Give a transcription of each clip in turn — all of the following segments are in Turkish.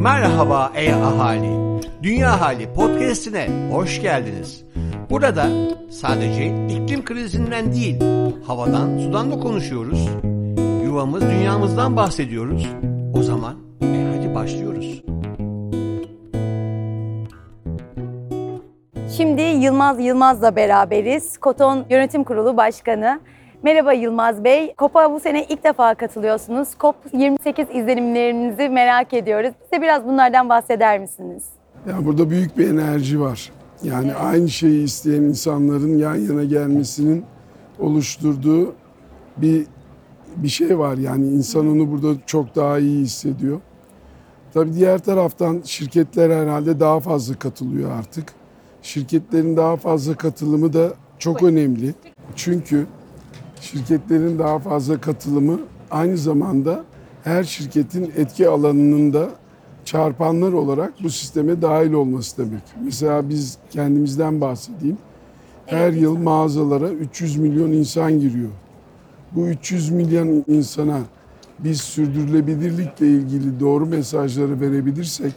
Merhaba ey ahali. Dünya Hali podcast'ine hoş geldiniz. Burada sadece iklim krizinden değil, havadan, sudan da konuşuyoruz. Yuvamız, dünyamızdan bahsediyoruz. O zaman e hadi başlıyoruz. Şimdi Yılmaz Yılmaz'la beraberiz. Koton Yönetim Kurulu Başkanı. Merhaba Yılmaz Bey. COP'a bu sene ilk defa katılıyorsunuz. COP28 izlenimlerinizi merak ediyoruz. Bize biraz bunlardan bahseder misiniz? Ya burada büyük bir enerji var. Yani aynı şeyi isteyen insanların yan yana gelmesinin oluşturduğu bir bir şey var. Yani insan onu burada çok daha iyi hissediyor. Tabii diğer taraftan şirketler herhalde daha fazla katılıyor artık. Şirketlerin daha fazla katılımı da çok önemli. Çünkü şirketlerin daha fazla katılımı aynı zamanda her şirketin etki alanının da çarpanlar olarak bu sisteme dahil olması demek. Mesela biz kendimizden bahsedeyim. Her yıl mağazalara 300 milyon insan giriyor. Bu 300 milyon insana biz sürdürülebilirlikle ilgili doğru mesajları verebilirsek,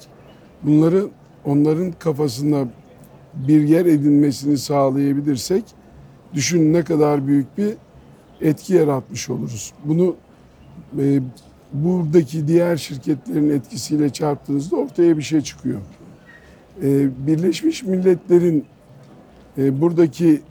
bunları onların kafasında bir yer edinmesini sağlayabilirsek, düşünün ne kadar büyük bir etki yaratmış oluruz. Bunu e, buradaki diğer şirketlerin etkisiyle çarptığınızda ortaya bir şey çıkıyor. E, Birleşmiş Milletler'in e, buradaki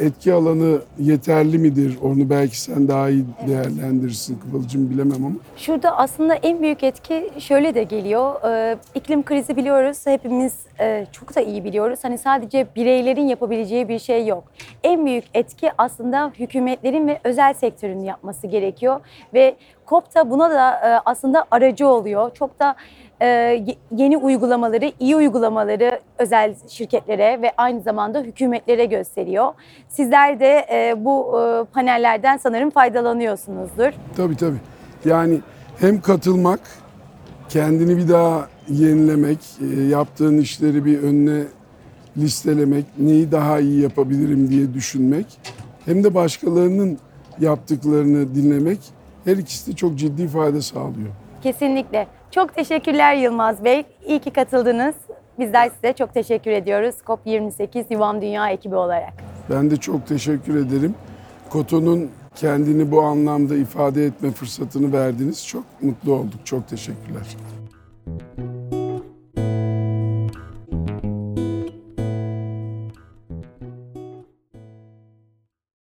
etki alanı yeterli midir? Onu belki sen daha iyi değerlendirirsin Kıvılcım bilemem ama. Şurada aslında en büyük etki şöyle de geliyor. Ee, iklim krizi biliyoruz. Hepimiz e, çok da iyi biliyoruz. Hani sadece bireylerin yapabileceği bir şey yok. En büyük etki aslında hükümetlerin ve özel sektörün yapması gerekiyor. Ve COP da buna da e, aslında aracı oluyor. Çok da e, ye- yeni uygulamaları, iyi uygulamaları özel şirketlere ve aynı zamanda hükümetlere gösteriyor. Sizler de e, bu e, panellerden sanırım faydalanıyorsunuzdur. Tabii tabii. Yani hem katılmak, kendini bir daha yenilemek, e, yaptığın işleri bir önüne listelemek, neyi daha iyi yapabilirim diye düşünmek, hem de başkalarının yaptıklarını dinlemek her ikisi de çok ciddi fayda sağlıyor. Kesinlikle. Çok teşekkürler Yılmaz Bey. İyi ki katıldınız. Bizler size çok teşekkür ediyoruz. COP28 Yuvam Dünya ekibi olarak. Ben de çok teşekkür ederim. Koto'nun kendini bu anlamda ifade etme fırsatını verdiniz. Çok mutlu olduk. Çok teşekkürler.